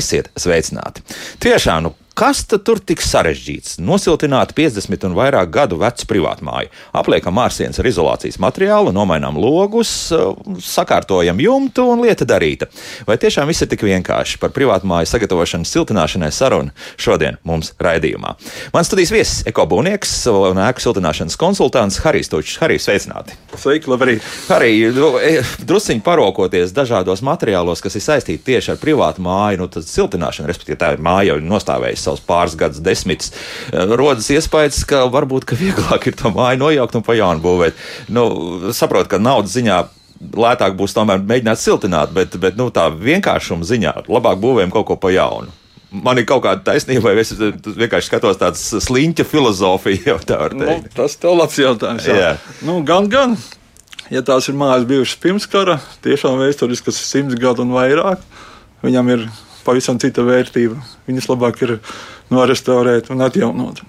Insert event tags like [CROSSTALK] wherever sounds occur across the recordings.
Esiet sveicināti! Tiešām, nu, Kas tur tik sarežģīts? Nosiltināt 50 un vairāk gadu vecu privātmāju, apliekam mārsienas ar izolācijas materiālu, nomainām logus, sakārtojam jumtu un lieta darīta. Vai tiešām viss ir tik vienkārši? Par privātmāju sagatavošanas siltināšanai sarunu šodien mums raidījumā. Mans studijas viesis, ekobūnieks un ēku siltināšanas konsultants Harijs Tučs. Harijs, sveicināti! Sveiki, labrīt! Harij, nu, e, drusciņi parokoties dažādos materiālos, kas ir saistīti tieši ar privātu māju, nu, tad siltināšana, respektīvi tā ir māja jau nostāvējusi savus pāris gadus desmitus, eh, rodas iespējas, ka varbūt ka vieglāk ir to māju nojaukt un pa jaunu būvēt. Nu, saprot, ka naudas ziņā lētāk būs tomēr mēģināt siltināt, bet, bet nu, tā vienkāršuma ziņā labāk būvējam kaut ko pa jaunu. Man ir kaut kāda taisnība, vai es vienkārši skatos tādas sliņķa filozofiju. Jau tā var teikt. Nu, tas ir labs jautājums. Jā. Jā. Nu, gan, gan. Ja tās ir mājas bijušas pirms kara, tiešām vēsturiskas simts gadu un vairāk, viņam ir pavisam cita vērtība. Viņas labāk ir norestaurēt un atjaunot.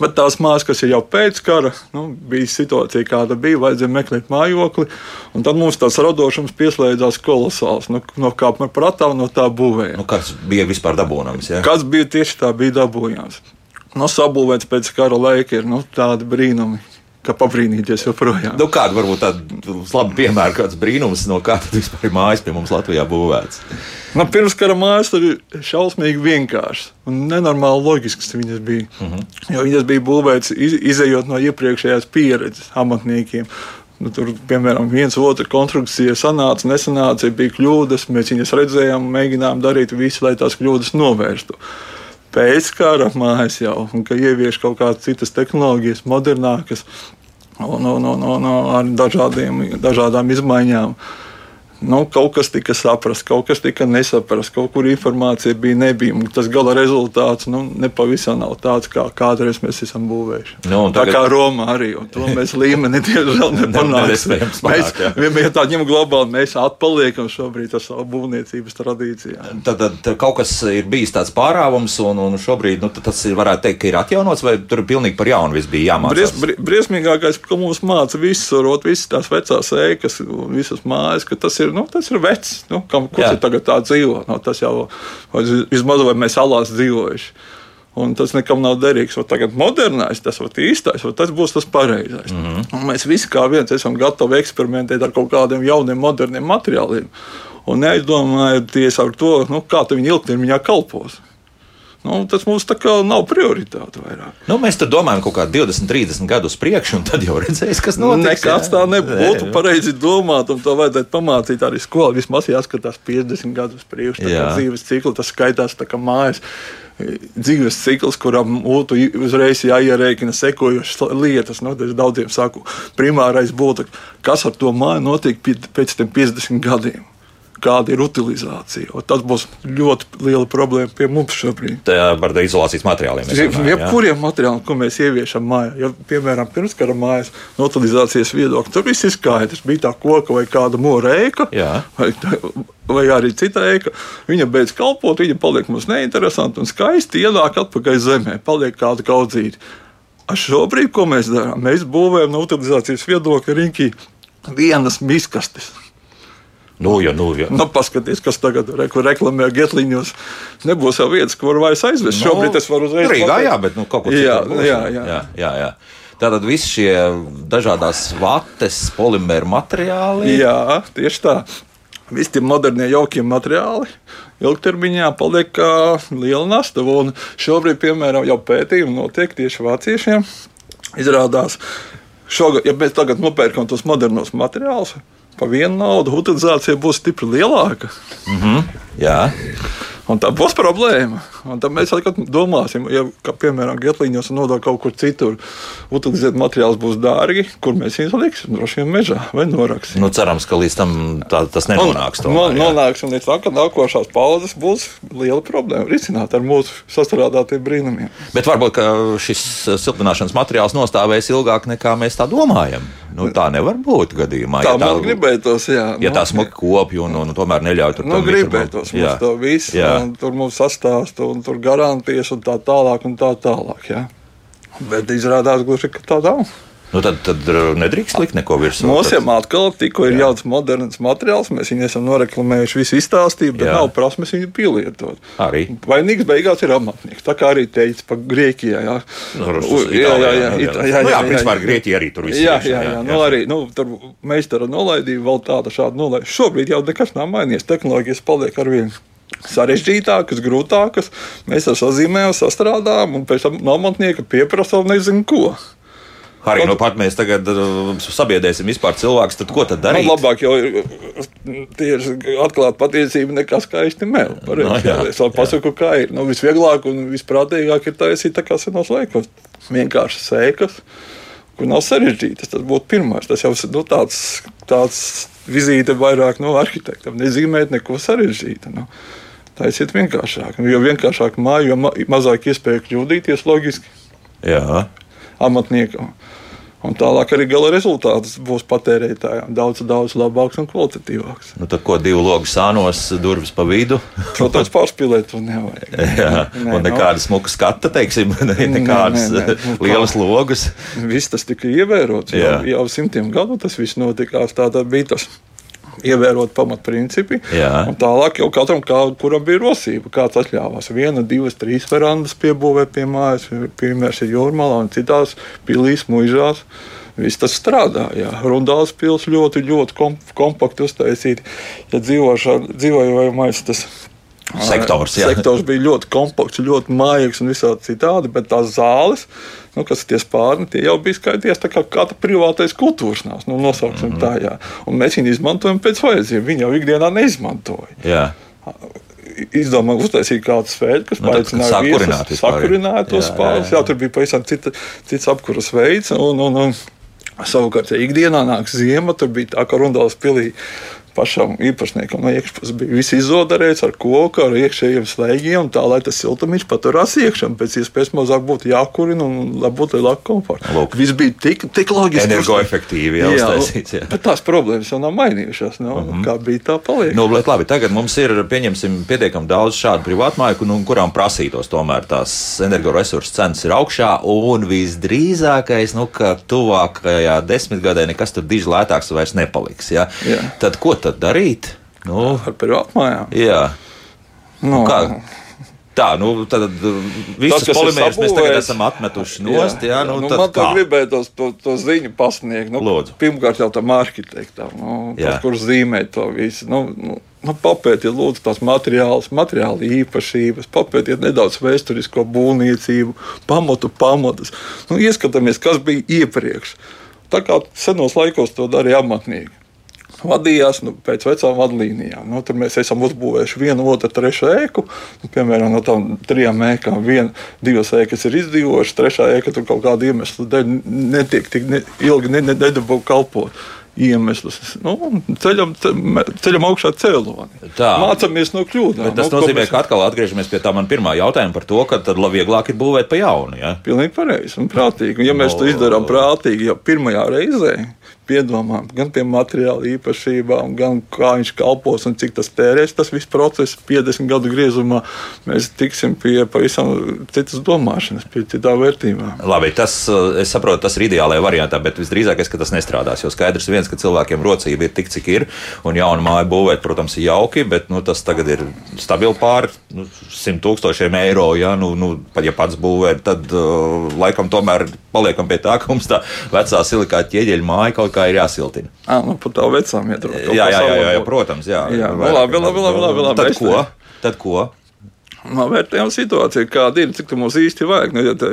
Bet tās māsas, kas ir jau pēc kara, nu, bija situācija, kāda bija, vajadzēja meklēt mājokli. Tad mums tas radošums pieslēdzās kolosāls. Nu, no kā par prātām no tā būvēja. Nu, kas bija vispār dabūjams? Ja? Kas bija tieši tā, bija dabūjams. Nu, sabūvēts pēc kara laika ir nu, tādi brīnumi kā pabrīnīties joprojām. Nu, kāda varbūt tāda laba piemēra, kāds brīnums, no kā tad vispār ir mājas pie mums Latvijā būvēts? Nu, Pirmskara mājas ir šausmīgi vienkāršas un nenormāli loģiskas viņas bija. Uh mhm. -huh. Jo viņas bija būvētas iz, izējot no iepriekšējās pieredzes amatniekiem. Nu, tur, piemēram, viens otru konstrukcija sanāca, nesanāca, bija kļūdas. Mēs viņas redzējām, mēģinājām darīt visu, lai tās kļūdas novērstu. Pēckara mājas jau, un ka ievieš kaut kādas citas tehnoloģijas, modernākas, un, un, un, un ar dažādiem, dažādām izmaiņām. Uh, nu, kaut kas tika saprasts, kaut kas tika nesaprasts, kaut kur informācija bija, nebija. Tas gala rezultāts nu, nepavisam nav tāds, kā kādreiz mēs esam būvējuši. Nu, tagad... Tā kā Romā arī, un to mēs līmeni [LAUGHS] diemžēl nepanāksim. mēs [LAUGHS] vienmēr tā ņemam globāli, mēs atpaliekam šobrīd ar savu būvniecības tradīcijām. Tad, tad kaut kas ir bijis tāds pārāvums, un, un šobrīd nu, tas varētu teikt, ka ir atjaunots, vai tur pilnīgi par jaunu viss bija jāmācās? Bries, briesmīgākais, ka mums māca visu, rot visas tās vecās ēkas visas mājas, ka tas ir ir, nu, tas ir vecs. Nu, kam, kurš ir tagad tā dzīvo? Nu, tas jau vismaz vai mēs alās dzīvojuši. Un tas nekam nav derīgs. O tagad modernais, tas ir īstais, tas būs tas pareizais. Mm -hmm. Un mēs visi kā viens esam gatavi eksperimentēt ar kaut kādiem jauniem, moderniem materiāliem. Un neaizdomājieties ar to, nu, kā viņi ilgtermiņā kalpos. Nu, tas mums tā kā nav prioritāte vairāk. Nu, mēs tur domājam, kaut kā 20, 30 gadus priekšu, un tad jau redzēs, kas notiks. Nekāds tā nebūtu Nē, pareizi domāt, un to vajadzētu pamācīt arī skolā. Vismaz jāskatās 50 gadus priekšu. Jā. Dzīves ciklu tas skaitās tā kā mājas dzīves cikls, kuram būtu uzreiz jāierēķina sekojošas lietas. Nu, es daudziem saku, primārais būtu, kas ar to māju notiek pēc tam 50 gadiem kāda ir utilizācija. Un tas būs ļoti liela problēma pie mums šobrīd. Tā par izolācijas materiāliem. Jebkuriem materiāliem, ko mēs ieviešam mājā, ja, piemēram, pirmskara mājas no utilizācijas viedokļa, tur viss ir skaidrs. Bija tā koka vai kāda morēka. Vai, vai arī cita ēka. Viņa beidz kalpot, viņa paliek mums neinteresanti un skaisti ienāk atpakaļ zemē, paliek kāda kaudzīta. Šobrīd, ko mēs darām? Mēs būvējam no utilizācijas viedokļa riņķī vienas miskastes. Nu, ja, nu, ja. Nu, paskaties, kas tagad re, reklamē Getliņos. Nebūs jau vietas, kur vairs aizvest. Nu, Šobrīd es varu uzreiz. Rīgā, jā, bet nu, kaut kur jā, citur. Jā, jā. jā, jā, jā. Tātad visi šie dažādas vates, polimēru materiāli. Jā, tieši tā. Visi tie modernie, jaukie materiāli ilgtermiņā paliek kā liela nasta. Un šobrīd, piemēram, jau pētījumi notiek tieši vāciešiem. Izrādās, šogad, ja mēs tagad nopērkam tos modernos materiālus, par vienu naudu utilizācija būs stipri lielāka. Mm -hmm. Jā. Un tā būs problēma. Un tad mēs domāsim, ja, ka, piemēram, Getlīņos un nodokļu kaut kur citur utilizēt materiālus būs dārgi, kur mēs viņus liksim. Droši vien mežā vai noraksim. Nu, cerams, ka līdz tam tā, tas nenonāks. Tomēr, no, nonāks un līdz tam, ka nākošās paudzes būs liela problēma risināt ar mūsu sastrādātiem brīnumiem. Bet varbūt šis siltināšanas materiāls nostāvēs ilgāk nekā mēs tā domājam. Nu, tā nevar būt gadījumā. Tā ja man gribētos, jā. Ja nu, tā smuki kopja un, un tomēr neļauj tur nu, gribētos mums to visu, jā. un tur mums sastāstu un tur garantijas un tā tālāk. Un tā tālāk ja. Bet izrādās, gluži, ka tā nav. Nu, tad, tad nedrīkst likt neko virsū. Jau atkal tikko ir jauns moderns materiāls, mēs viņu esam noreklamējuši, visu izstāstīju, bet Jā. nav prasmes viņu pielietot. Arī. Vainīgs beigās ir amatnieks. Tā kā arī teica par Grieķijā. Jā, nu, jā, jā, jā, jā, jā, jā, jā, principā ar Grieķiju arī tur viss ir. Jā, jā, jā, nu, arī nu, tur meistara nolaidīja vēl tāda šāda nolaidīja. Šobrīd jau nekas nav mainījies, tehnoloģijas paliek ar vienu sarežģītākas, grūtākas. Mēs ar sazīmējām, sastrādājām, un pēc tam no amatnieka pieprasām nezinu ko. Arī nu pat mēs tagad uh, sabiedrēsim vispār cilvēkus, tad ko tad nu, darīt? Nu, labāk jau ir atklāta patiesība nekā skaisti mēl. No, jā, es vēl pasaku, jā. kā ir. Nu, visvieglāk un visprātīgāk ir taisīt tā kā senos laikos. Vienkārši sēkas, kur nav sarežģītas. Tas būtu pirmais. Tas jau ir nu, tāds, tāds vizīte vairāk no arhitekta. Nezīmēt neko sarežģītu. Nu. Taisiet vienkāršāk. Jo vienkāršāk māja, jo ma mazāk iespēju kļūdīties loģiski. Jā. Amatniekam. Un tālāk arī gala rezultāts būs patērētājiem daudz, daudz labāks un kvalitatīvāks. Nu, tad, ko divu logu sānos, durvis pa vidu? Protams, pārspīlēt to nevajag. Jā, nē, un nekāda no... smuka skata, teiksim, [LAUGHS] nekādas nē, nē, nē. Nu, [LAUGHS] lielas logas. Viss tas tika ievērots jau, jau simtiem gadu, tas viss notikās. Tā bija tas ievērot pamatprincipi. Tālāk jau katram, kā, kuram bija rosība, kāds atļāvās. Viena, divas, trīs verandas piebūvēt pie mājas, piemēram, jūrmalā un citās pilīs, muižās. Viss tas strādāja. Rundāls pils ļoti, ļoti kom, kompakti uztaisīti. Ja dzīvojamais tas sektors, jā. sektors bija ļoti kompakts, ļoti mājīgs un visādi citādi, bet tās zāles nu, kas ir tie spārni, tie jau bija skaities tā kā katra privātais kultūras nāks, nu, nosauksim mm -hmm. tā, jā. Un mēs viņu izmantojam pēc vajadzībām, viņi jau ikdienā neizmantoja. Jā izdomāja uztaisīt kādu svētku, kas nu, paaicināja viesus, sakurināja tos spārnus. Jā, jā. jā, tur bija pavisam cita, cits apkuras veids. Un, un, un, savukārt, ja ikdienā nāks ziema, tur bija tā, ka Rundāls pilī pašam īpašniekam no iekšpuses bija viss izolēts ar koku, ar iekšējiem slēgiem, tā lai tas siltumīgs paturās iekšā. Pēc iespējas mazāk būtu jākurina un lai būtu lielāka komforta. Lūk, viss bija tik, tik loģiski. Energoefektīvi jau uztaisīts. Jā. Bet tās problēmas jau nav mainījušās. Nu, uh -huh. Kā bija tā paliek. Nu, bet labi, tagad mums ir, pieņemsim, pietiekami daudz šādu privātmāju, nu, kurām prasītos tomēr tās energoresursu cenas ir augšā un visdrīzākais, nu, ka tuvākajā desmitgadē nekas tur diži lētāks vairs nepaliks. Ja? Jā. Tad ko tad darīt? Nu, ar privātmājām. Jā. Nu, nu, kā? Tā, nu, tad visas polimērus mēs tagad esam atmetuši nost. Jā, jā, nu, nu, man tā gribētos to, to ziņu pasniegt. Nu, Lūdzu. Pirmkārt jau tam arhitektam, nu, tas, kurš zīmē to visu. Nu, nu, nu, papētiet, lūdzu, tās materiālus, materiāla īpašības, papētiet nedaudz vēsturisko būvniecību, pamatu pamatus. Nu, ieskatāmies, kas bija iepriekš. Tā kā senos laikos to darīja amatnieki vadījās nu, pēc vecām vadlīnijām. Nu, tur mēs esam uzbūvējuši vienu, otru, trešo ēku. Nu, piemēram, no tām trijām ēkām viena, divas ēkas ir izdzīvojušas, trešā ēka tur kaut kāda iemesla dēļ netiek tik ne, ilgi ne, ne, nedabū kalpot iemeslus. Nu, ceļam, ceļam augšā cēloni. Tā. Mācāmies no kļūdām. Bet tas nu, nozīmē, mēs... ka atkal atgriežamies pie tā man pirmā jautājuma par to, ka tad vieglāk ir būvēt pa jaunu. Ja? Pilnīgi pareizi un prātīgi. Un, ja mēs no... to izdarām prātīgi jau pirmajā reizē, piedomām, gan pie materiāla īpašībām, gan kā viņš kalpos un cik tas tērēs. Tas viss process 50 gadu griezumā mēs tiksim pie pavisam citas domāšanas, pie citām vērtībām. Labi, tas, es saprotu, tas ir ideālajā variantā, bet visdrīzākais, ka tas nestrādās. Jo skaidrs viens, ka cilvēkiem rocība ir tik, cik ir, un jaunu māju būvēt, protams, ir jauki, bet nu, tas tagad ir stabili pāri nu, 100 tūkstošiem eiro. Ja, nu, nu, ja pats būvē, tad uh, laikam tomēr paliekam pie tā, ka mums tā vecā silikāta ķieģeļa māja kaut kā ir jāsiltina. À, nu, par tā vecām iet runa. Jā, jā, jā, jā, jā, protams. Jā, jā. Nu, labi, labi, labi, labi, labi. Tad ko? Tad ko? No, vērtējam situāciju, kāda ir, cik tu mums īsti vajag. Nu, ja te,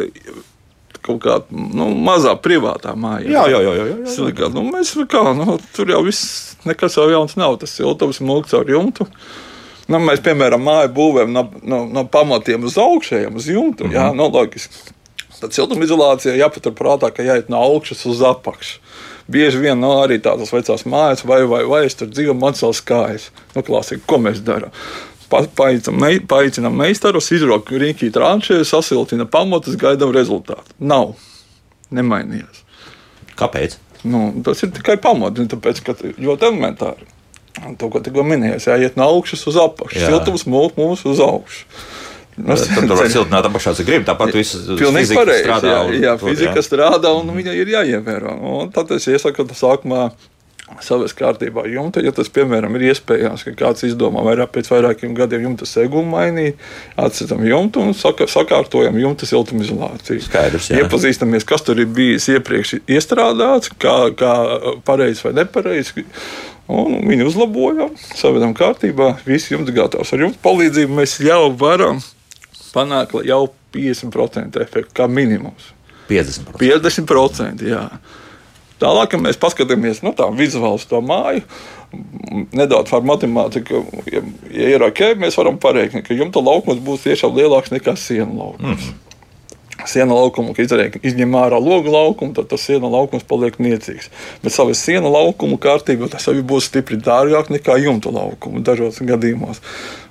kaut kāda nu, mazā privātā māja. Jā, jā, jā. jā, jā, jā. Silikāt, nu, mēs kā, nu, tur jau viss, nekas jau jauns nav. Tas siltums mūks ar jumtu. Nu, mēs, piemēram, māju būvējam no, no, no pamatiem uz augšējiem, uz jumtu. Mm -hmm. Jā, nu, logiski. Tad siltumizolācijā jāpaturprātā, ka jāiet no augšas uz apakšu. Bieži vien no arī tādas vecās mājas, vai, vai, vai es tur dzīvoju, man savas kājas. Nu, klasika, ko mēs darām? Paaicinām meistarus, izrauga rīkī tranšē, sasiltina pamatus, gaidām rezultātu. Nav. Nemainījās. Kāpēc? Nu, tas ir tikai pamats, tāpēc, ka ļoti elementāri. To, ko tikko minēju, jāiet no augšas uz apakšu. Siltums mūk mums uz augšu. Nu, tur tur var siltināt apakšā, cik grib. Tāpat viss Pilnīgi pareizi. strādā. Jā, jā, tur, fizika strādā un viņa ir jāievēro. Un tad es iesaku, sākumā savas kārtībā jumta, ja tas, piemēram, ir iespējams, ka kāds izdomā vairāk pēc vairākiem gadiem jumta segumu mainīt, atcetam jumtu un saka, sakārtojam jumta siltumizolāciju. Skaidrs, jā. Iepazīstamies, kas tur ir bijis iepriekš iestrādāts, kā, kā pareizi vai nepareizi. Un viņi uzlaboja, savedam kārtībā, viss jumts gatavs. Ar jumta palīdzību mēs jau varam panākt jau 50% efektu kā minimums. 50%. 50%. Jā. Tālāk, kad mēs paskatāmies nu, tā, vizuāli uz to māju, nedaudz par matemātiku, ja, ja ir ok, mēs varam pareiķināt, ka jumta laukums būs tiešām lielāks nekā sienu laukums. Mm. Siena laukumu, kad izņem ārā logu laukumu, tad tas siena laukums paliek niecīgs. Bet savā siena laukumu kārtībā tas jau būs stipri dārgāk nekā jumta laukumu dažos gadījumos.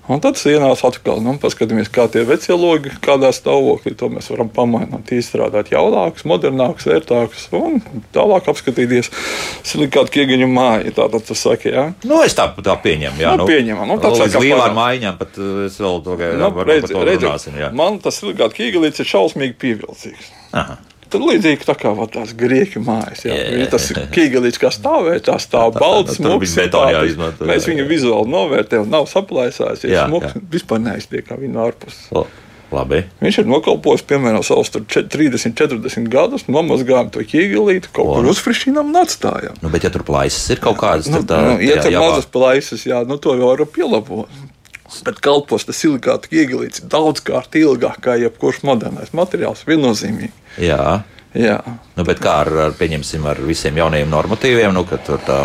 Un tad sienās atkal nu, paskatāmies, kā tie vecie logi, kādā stāvoklī to mēs varam pamainīt, izstrādāt jaunākus, modernākus, ērtākus un tālāk apskatīties silikātu ķiegeņu māju. Tātad tas saka, jā. Nu, es tā, tā pieņemu. Jā, Nu, pieņemam. Nu, tāds lielām parāds. maiņām pat uh, es vēl to kā Nu, to redzi, runāsim. Jā. man tas silikāts ķiegelīts ir šausmīgi pievilcīgs. Aha. Tad līdzīgi tā kā tās grieķu mājas. Jā, Jā, jā, tas jā. ķīgelīts kā stāvēja, tā stāv Tā- tā- balts, tur jāizmanto, Mēs viņu vizuāli novērtējam, nav smuks, jā. vispār neiztiek kā viņa ārpus. O, Labi. Viņš ir nokalpojis, piemēram, savus tur čet- 30, 40 gadus, nomazgājām to ķīgelīti, kaut kur O. uzfrišinām un atstājām. Nu, bet, ja tur plaisas ir kaut kādas, Nu, tad tā nu, ja tur mazas plaisas, jā, nu to jau var pielabot. Bet kalpos tas silikāta ieguldījums daudzkārt ilgāk kā jebkurš modernais materiāls. Viennozīmīgi. jā. Jā. Nu, bet kā ar, ar, ar visiem jaunajiem normatīviem, nu, ka tur tā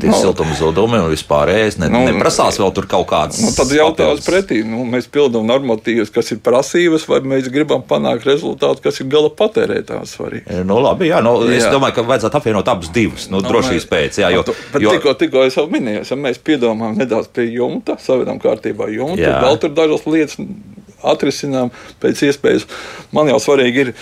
tie Nu. siltuma zudumi un vispārējais ne, Nu, neprasās vēl tur kaut kādas. Nu, tad jautājums pretī. Nu, mēs pildām normatīvas, kas ir prasības, vai mēs gribam panākt rezultātu, kas ir gala patērētājs svarīgs. Nu, labi, jā, nu, jā. es domāju, ka vajadzētu apvienot abus divus. Nu, Nu, drošības pēc, jā, jo, Tu- Bet jo tikko, tikko es jau minēju, ja mēs piedomājam nedaudz pie jumta, savedam kārtībā jumtu, Jā. vēl tur dažas lietas atrisinām pēc iespējas. Man jau svarīgi ir,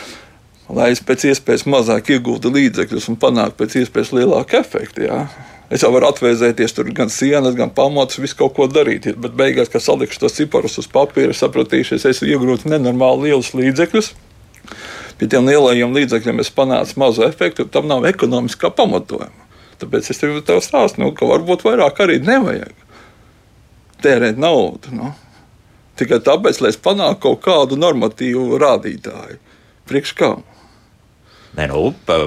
lai es pēc iespējas mazāk iegūtu līdzekļus un panāktu pēc iespējas lielāku efektu. Jā. Es jau varu atvēzēties tur gan sienas, gan pamatus, visu kaut ko darīt. Bet beigās, kad salikšu tos ciparus uz papīra, sapratīšu, es iegūts nenormāli lielus līdzekļus. Pie tiem lielajiem līdzekļiem es panācu mazu efektu, tam nav ekonomiskā pamatojuma. Tāpēc es tev stāstu, nu, ka varbūt vairāk arī nevajag tērēt naudu. Nu. Tikai tāpēc, lai es panāktu kaut kādu normatīvu rādītāju. Priekš kā? Ne, nu, pa,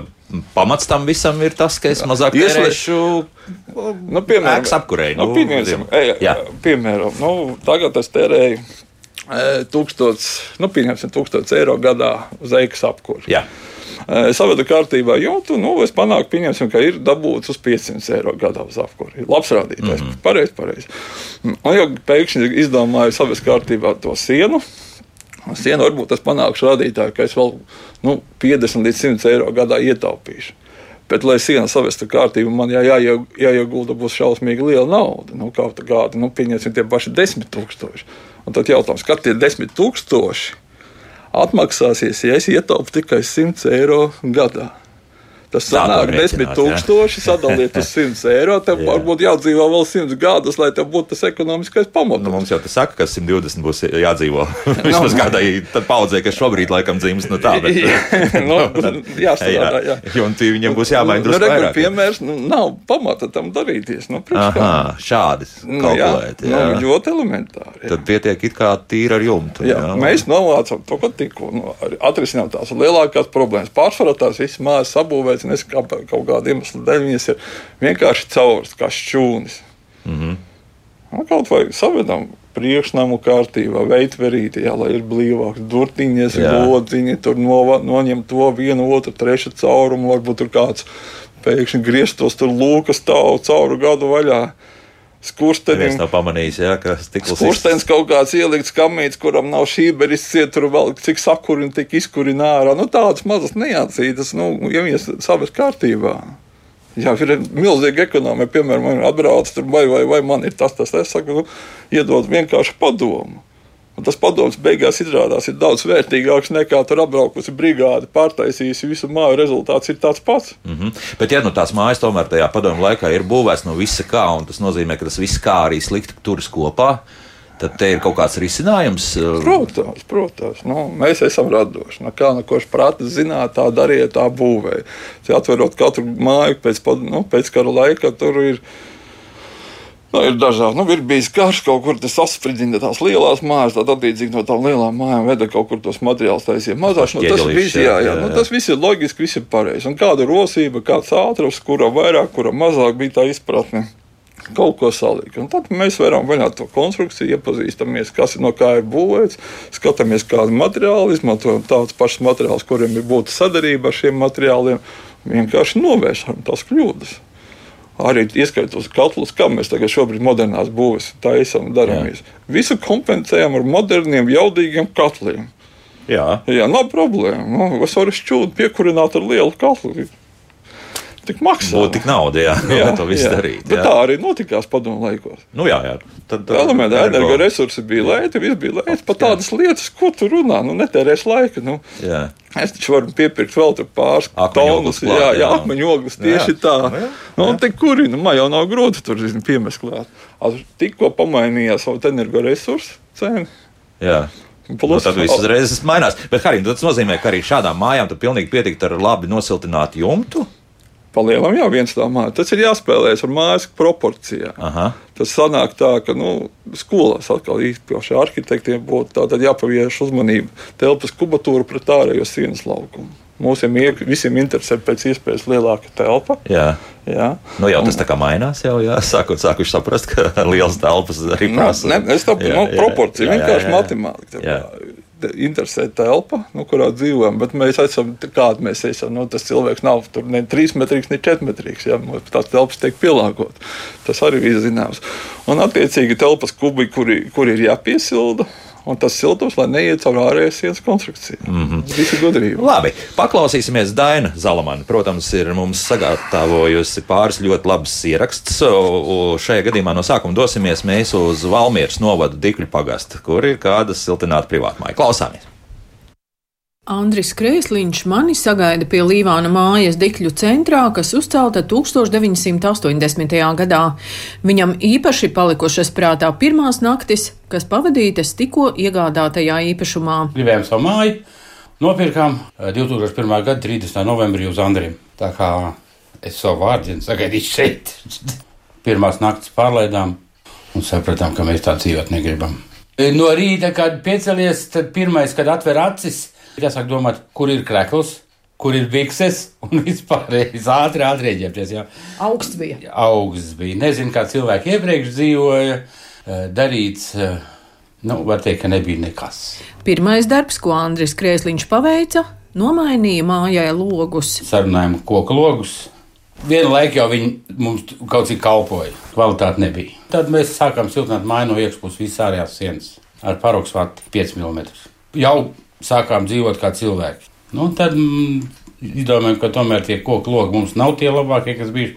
pamats tam visam ir tas, ka es mazāk Ieslē- tērēšu Nu, piemēram, ēkas apkurei. Nu, ej, jā. piemēram nu, tagad es tērēju e, tūkstots, nu, pieņemsim, tūkstots eiro gadā uz ēkas apkuri. Jā. Eh, savedu kārtībā jūtu, nu, es panāku, pieņemsim, ka ir dabūts uz 500 eiro gadā uz apkuri. Labs rādītājs, mm -hmm. pareizi, pareizi. Un jau pēkšņi izdomāju savas kārtībā to sienu. Sienu varbūt tas panākšu rādītāju, ka es vēl nu, 50 līdz 100 eiro gadā ietaupīšu. Bet, lai siena savestu kārtību, man jā, jāie- jāiegulda būs šausmīgi liela nauda. Nu, kaut kāda, nu, pieņemsim, tie paši 10 tūkstoši. Un tad jautājums, kad tie 10 tūkstoši atmaksāsies, ja es ietaupu tikai 100 eiro gadā. Tas sanāk 10 rēķināt, jā. tūkstoši, sadaliet uz 100 eiro. Jā. varbūt jādzīvo vēl 100 gadus, lai tev būtu tas ekonomiskais pamats. Nu, mums jau tas saka, ka 120 būs jādzīvo. [LAUGHS] Vismaz kādai paudzei, kas šobrīd laikam dzims no tā. Bet, [LAUGHS] nu, [LAUGHS] jāstrādā, jā. Jo un viņam būs jāmaina Nu, drusku kur vairāk. piemērs, nu, nav pamata tam darīties. Nu? Aha, šādi Nu, jā, kalkulēt. nu, Jā. ļoti elementāri. jā. Tad pietiek it kā tīri ar jumtu. Jā, mēs novācām to, ko tikko nu, atrisinām tās lielākās problēmas. Pārsvarā tās visas mājas sabūvētas, nes kā kaut kāda iemesla dēļ viņas ir vienkārši cauras, kā šķūnis. Mm. -hmm. Kaut vai savedam priekšnamu kārtībā, veidverīti, jā, lai ir blīvāks, durtiņas, lodziņi, tur nova, noņem to vienu, otru, trešu caurumu, varbūt tur kāds pēkšņi grieztos, tur lūkas tālu cauru gadu vaļā. Neviens Skurstenim nav pamanījis, jā, ka stikls Skurstenis kaut kāds ielikts kamīts, kuram nav šī beris tur vēl cik sakurina, tik izkurina ārā. Nu, tādas mazas neatcītas, nu, ja viņas savas kārtībā. Jā, ir milzīga ekonomija. Piemēram, man atbrauc tur, vai, vai, vai man ir tas, tas, es saku, nu, iedod vienkārši padomu. Un tas padoms beigās izrādās ir daudz vērtīgāks nekā tur apbraukusi brigāde, pārtaisījusi visu māju. Rezultāts ir tāds pats. Mm -hmm. Bet, ja nu tās mājas tomēr tajā padomu laikā ir būvēts no visa kā, un tas nozīmē, ka tas viss kā arī slikti turas kopā, Tad te ir kaut kāds risinājums. Protams, protams. Nu, mēs esam radoši. No kā no kurš prāta zināt, tā darīja, tā būvēja. Atverot katru māju pēc, nu, pēc kara laika, tur ir Nu, ir dažādi. Nu, ir bijis karš, kaut kur tas sasprindina tās lielās mājas, tad attiecīgi no tām lielām mājām veda kaut kur tos materiālus taisīt mazāk. Nu, tas viss, jā, jā, jā, nu, tas viss ir loģiski, viss ir pareizi. Un kāda rosība, kāds ātrums, kura vairāk, kura mazāk bija tā izpratne. Kaut ko salikt. Un tad mēs varam vaļā to konstrukciju, iepazīstamies, kas no kā ir būvēts, skatāmies, kādu materiālu izmantojam, tādus pašus materiālus, kuriem ir būtu sadarība ar šiem materiāliem, vienkārši novēršam tās kļūdas arī ieskaitot katlus, kā mēs tagad šobrīd modernās būvēs taisām un darāmies. Visu kompensējam ar moderniem, jaudīgiem katliem. Jā, Jā nav problēma. Nu, es varu šķūt, piekurināt ar lielu katlu tik maksā. Būtu tik nauda, jā, [LAUGHS] jā lai to visu jā. darītu. Bet tā arī notikās padomu laikos. Nu, jā, jā. Tad, tad Elementa energoresursi bija lēti, viss bija lēti. Pat tādas lietas, ko tu runā, nu netērēs laika. Nu. Jā. Es taču varu piepirkt vēl pāris tonus. Jā, jā, jā. akmeņu ogles tieši jā. tā. Nu, jā, nu, jā. Kur ir? Nu, man jau nav grūti tur piemest klāt. Tikko pamainījās savu energoresursu cenu. Jā. Plus, nu, tad viss uzreiz mainās. Bet, Harim, tas nozīmē, ka arī šādām mājām tur pilnīgi pietikt ar labi nosiltinātu jumtu. Palielam jau viens tā māja. Tas ir jāspēlēs ar mājas proporcijām. Aha. Tas sanāk tā, ka nu, skolās atkal īpaši arhitektiem būtu jāpavieš uzmanība telpas kubatūra pret ārējo sienas laukumu. Mums visiem interesē pēc iespējas lielāka telpa. Jā, jā. Nu, jau tas tā kā mainās. Jau jā. Sākot, sākuši saprast, ka [LAUGHS] liels telpas arī nu, prasa. Nu, ne, es saprotu, nu, proporcija vienkārši matemātika interesē telpa, nu, kurā dzīvojam, bet mēs esam kādi mēs esam. Nu, tas cilvēks nav ne 3 metrīgs, ne 4 metrīgs. Ja, tās telpas tiek pielāgotas. Tas arī ir zināms. Un, attiecīgi, telpas kubi, kuri, kuri ir jāpiesilda, un tas siltums, lai neiet caur ārējās sienas konstrukciju. Mm -hmm. Visu gudrību. Labi, paklausīsimies Daina Zalamana. Protams, ir mums sagatavojusi pāris ļoti labas ierakstus. Šajā gadījumā no sākuma dosimies mēs uz Valmieras novadu Dikļu pagastu, kur ir kāda siltināta privātmāja. Klausāmies! Andris Krēsliņš mani sagaida pie Līvāna mājas Dikļu centrā, kas uzcelta 1980. gadā. Viņam īpaši palikušas prātā pirmās naktis, kas pavadītas tikko iegādātajā īpašumā. Gribējām savu māju, nopirkām 2001. Eh, gada 30. novembrī uz Andriem. Tā kā es savu vārdienu sagaidīšu šeit. [LAUGHS] Pirmās naktis pārlaidām un sapratām, ka mēs tā dzīvot negribam. No rīta, kad piecelies, tad pirmais, kad atver acis, jāsāk domāt, kur ir krekls. Kur ir bikses [LAUGHS] un vispārējais ātri atrēģēties. Augsts bija. Augsts bija. Nezinu, kā cilvēki iepriekš dzīvoja, eh, darīts. Eh, nu, var teikt, ka nebija nekas. Pirmais darbs, ko Andris Krēsliņš paveica, nomainīja mājai logus. Sarunājām koku logus. Vienu laiku jau viņi mums kaut cik kalpoja, kvalitāte nebija. Tad mēs sākām siltināt māju no iekšpuses visas ārējās sienas ar paroksvatu 5 mm. Jau sākām dzīvot kā cilvēki. Nu, tad mm, izdomājām, ka tomēr tie koku logi mums nav tie labākie, kas bija.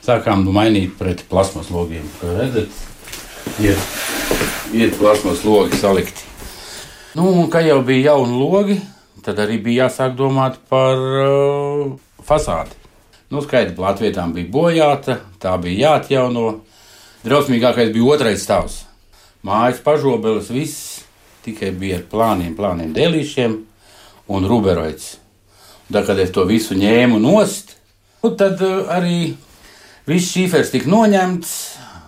Sākām nu, mainīt pret plasmas logiem. Redzat, ir, ir plasmas logi salikti. Nu, un kā jau bija jauni logi, tad arī bija jāsāk domāt par uh, fasādi. Nu, skaidrs, plātvietām bija bojāta, tā bija jāatjauno. Drausmīgākais bija otrais stāvs. Mājas pažobeles, viss tikai bija ar plāniem, plāniem dēlīšiem un ruberoids. Tā kā es to visu ņēmu nost, nu, tad uh, arī viss šīfers tika noņemts,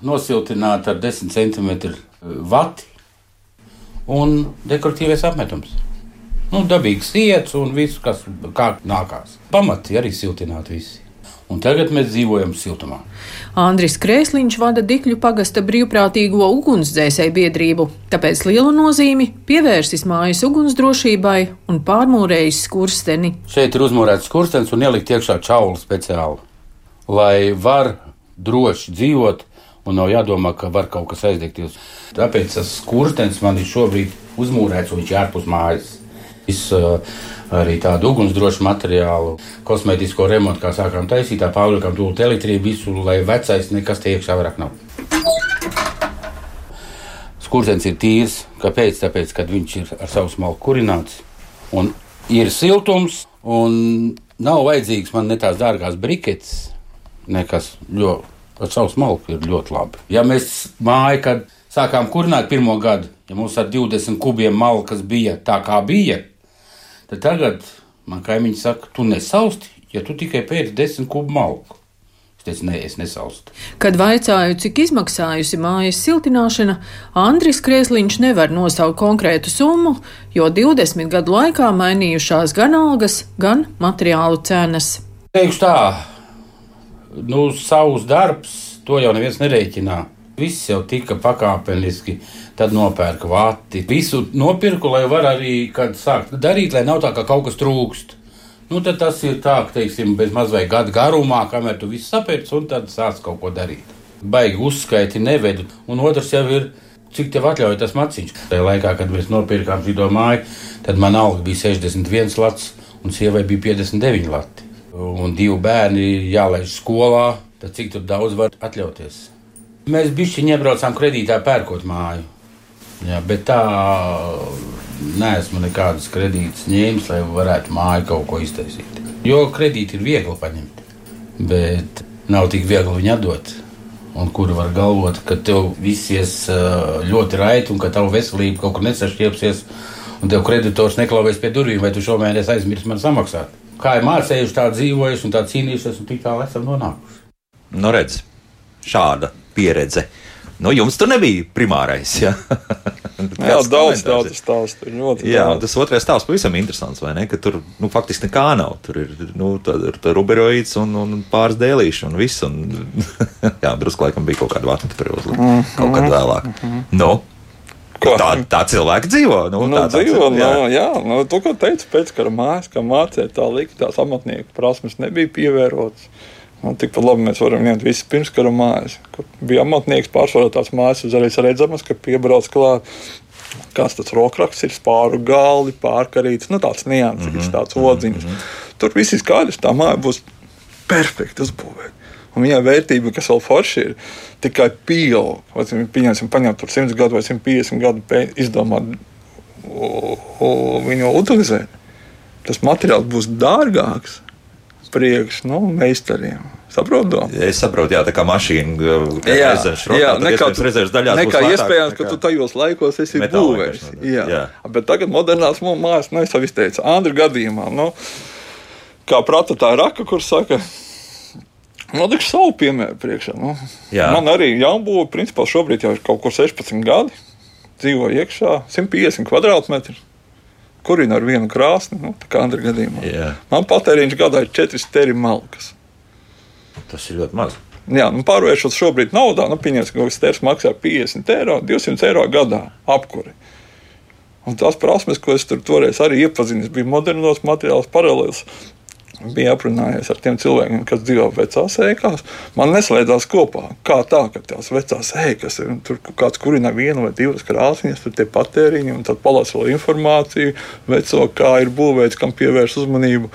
nosiltināts ar 10 cm uh, vati un dekoratīvais apmetums. Nu, dabīgs iets un viss, kas kā nākās. Pamati arī siltināt visi un tagad mēs dzīvojam siltumā. Andris Krēsliņš vada Dikļu pagasta brīvprātīgo ugunsdzēsēju biedrību, tāpēc lielu nozīmi pievērsis mājas ugunsdrošībai un pārmūrējis skursteni. Šeit ir uzmūrēts skurstenis un ielikt iekšā čauli speciāli, lai var droši dzīvot un nav jādomā, ka var kaut kas aizdegties. Tāpēc tas skurstenis man ir šobrīd uzmūrēts un viņš ir ārpus mājas. Viss, uh, arī tādu ugunsdrošu materiālu, kosmētisko remontu, kā sākām taisīt, tā pārlikām tūlīt elektrību, visu, lai vecais nekas te iekšā vairāk nav. Skurzens ir tīrs, kāpēc? Tāpēc, ka viņš ir ar savu smalku kurināts un ir siltums un nav vajadzīgs man ne tās dārgās briketes, nekas, jo ar savu smalku ir ļoti labi. Ja mēs māju, kad sākām kurināt pirmo gadu, ja mums ar 20 kubiem malkas bija tā, kā bija, tad tagad man kaimiņi saka, tu nesausti, ja tu tikai pēc 10 kubu malku. Es teicu, nē, es nesaustu. Kad vaicāju, cik izmaksājusi mājas siltināšana, Andris Kriesliņš nevar nosaukt konkrētu summu, jo 20 gadu laikā mainījušās gan algas, gan materiālu cenas. Teikšu tā, nu, savus darbus to jau neviens nereiķinā. Viss jau tika pakāpeniski, tad nopērka vati. Visu nopirku, lai var arī sākt darīt, lai nav tā, ka kaut kas trūkst. Nu, tas ir tā, ka, teiksim, bez mazliet gada garumā, kamēr tu viss sapērci, un tad sāc kaut ko darīt. Baigi uzskaiti nevedu. Un otrs jau ir, cik tev atļauj tas maciņš. Tajā laikā, kad mēs nopirkām šo māju, tad man alga bija 61 lats, un sievai bija 59 lati. Un divi bērni jālaiž skolā, tad cik daudz var atļauties. Mēs bijām iebraucām kredītā pērkot māju. Jā, bet tā neesmu nekādas kredītas ņēmis, lai varētu māju kaut ko iztaisīt. Jo kredīti ir viegli paņemt, bet nav tik viegli viņu atdot. Un kur var galvot, ka tev viss ies ļoti raiti un ka tava veselība kaut kur nesašķiepsies, un tev kreditors neklāvēs pie durvīm, vai tu šomēnes aizmirsti man samaksāt. Kā ir mācījuši, tā dzīvojuši un tā cīnījušies, un tik tālu esam nonākuši. Nu, redz, šāda pieredze. Nu, jums tur nebija primārais. Ja? jā, [LAUGHS] daudz tādu stāstu. Jā, daudz. tas otrais stāsts pavisam interesants, vai ne? Ka tur nu, faktiski nekā nav. Tur ir nu, ruberoīds un, un pāris dēlīši un viss. Un, [LAUGHS] jā, drusku laikam bija kaut kāda vārta uzlika mm kaut kad vēlāk. Mm -hmm. nu, Ko? Tā, tā cilvēka dzīvo. Nu, nu, tā, dzīvo tā, jā, no, jā nu, to, ko teicu pēc kara mājas, ka mācīja tā lika, tās amatnieku prasmes nebija pievērotas. Nu, Tikpat labi mēs varam ņemt visas pirmskara mājas. Kur bija amatnieks, pārsvarā tās mājas uzreiz redzamas, ka piebrauc klāt. Kāds tas rokraksts ir, spāru galdi, pārkarīts, nu tāds nianses, mm -hmm. tāds odziņš. Mm -hmm. Tur viss ir skaidrs, tā māja būs perfekti uzbūvēta. Un viņai vērtība, kas vēl forši ir, tikai pieaug. Pieņemsim, paņemt tur 100 gadu vai 150 gadu izdomāt viņu utilizēt. Tas materiāls būs dārgāks priekš nu, meistariem. Saprotu? Es saprotu, jā, tā kā mašīna ir rezerves rokā, nekā, daļās. Nekā iespējams, ka tu tajos laikos esi būvējis. Jā. jā. Bet tagad modernās mājas, nu, es jau izteicu, Andra gadījumā, nu, kā prata tā raka, kur saka, Nu, tikšu savu piemēru priekšā. Nu. Jā. Man arī jābūt, principā, šobrīd jau ir kaut kur 16 gadi. Dzīvoju iekšā 150 kvadrātmetru kurina ar vienu krāsni, nu, tā kā Andra gadījumā. Jā. Man patēriņš gadā ir 4 steri malkas. Tas ir ļoti maz. Jā, nu, pārvēršot šobrīd naudā, nu, pieņemsim, ka stērs maksā 50 eiro, 200 eiro gadā apkuri. Un tās prasmes, ko es tur toreiz arī iepazinu, bija modernos materiālus, paralēlus bija aprunājies ar tiem cilvēkiem, kas dzīvo vecās ēkās. Man neslēdzās kopā. Kā tā, ka tās vecās ēkas ir tur kāds kurina vienu vai divas krāsainas, tur tie patēriņi, un tad palasa vēl informāciju, veco, kā ir būvēts, kam pievērš uzmanību.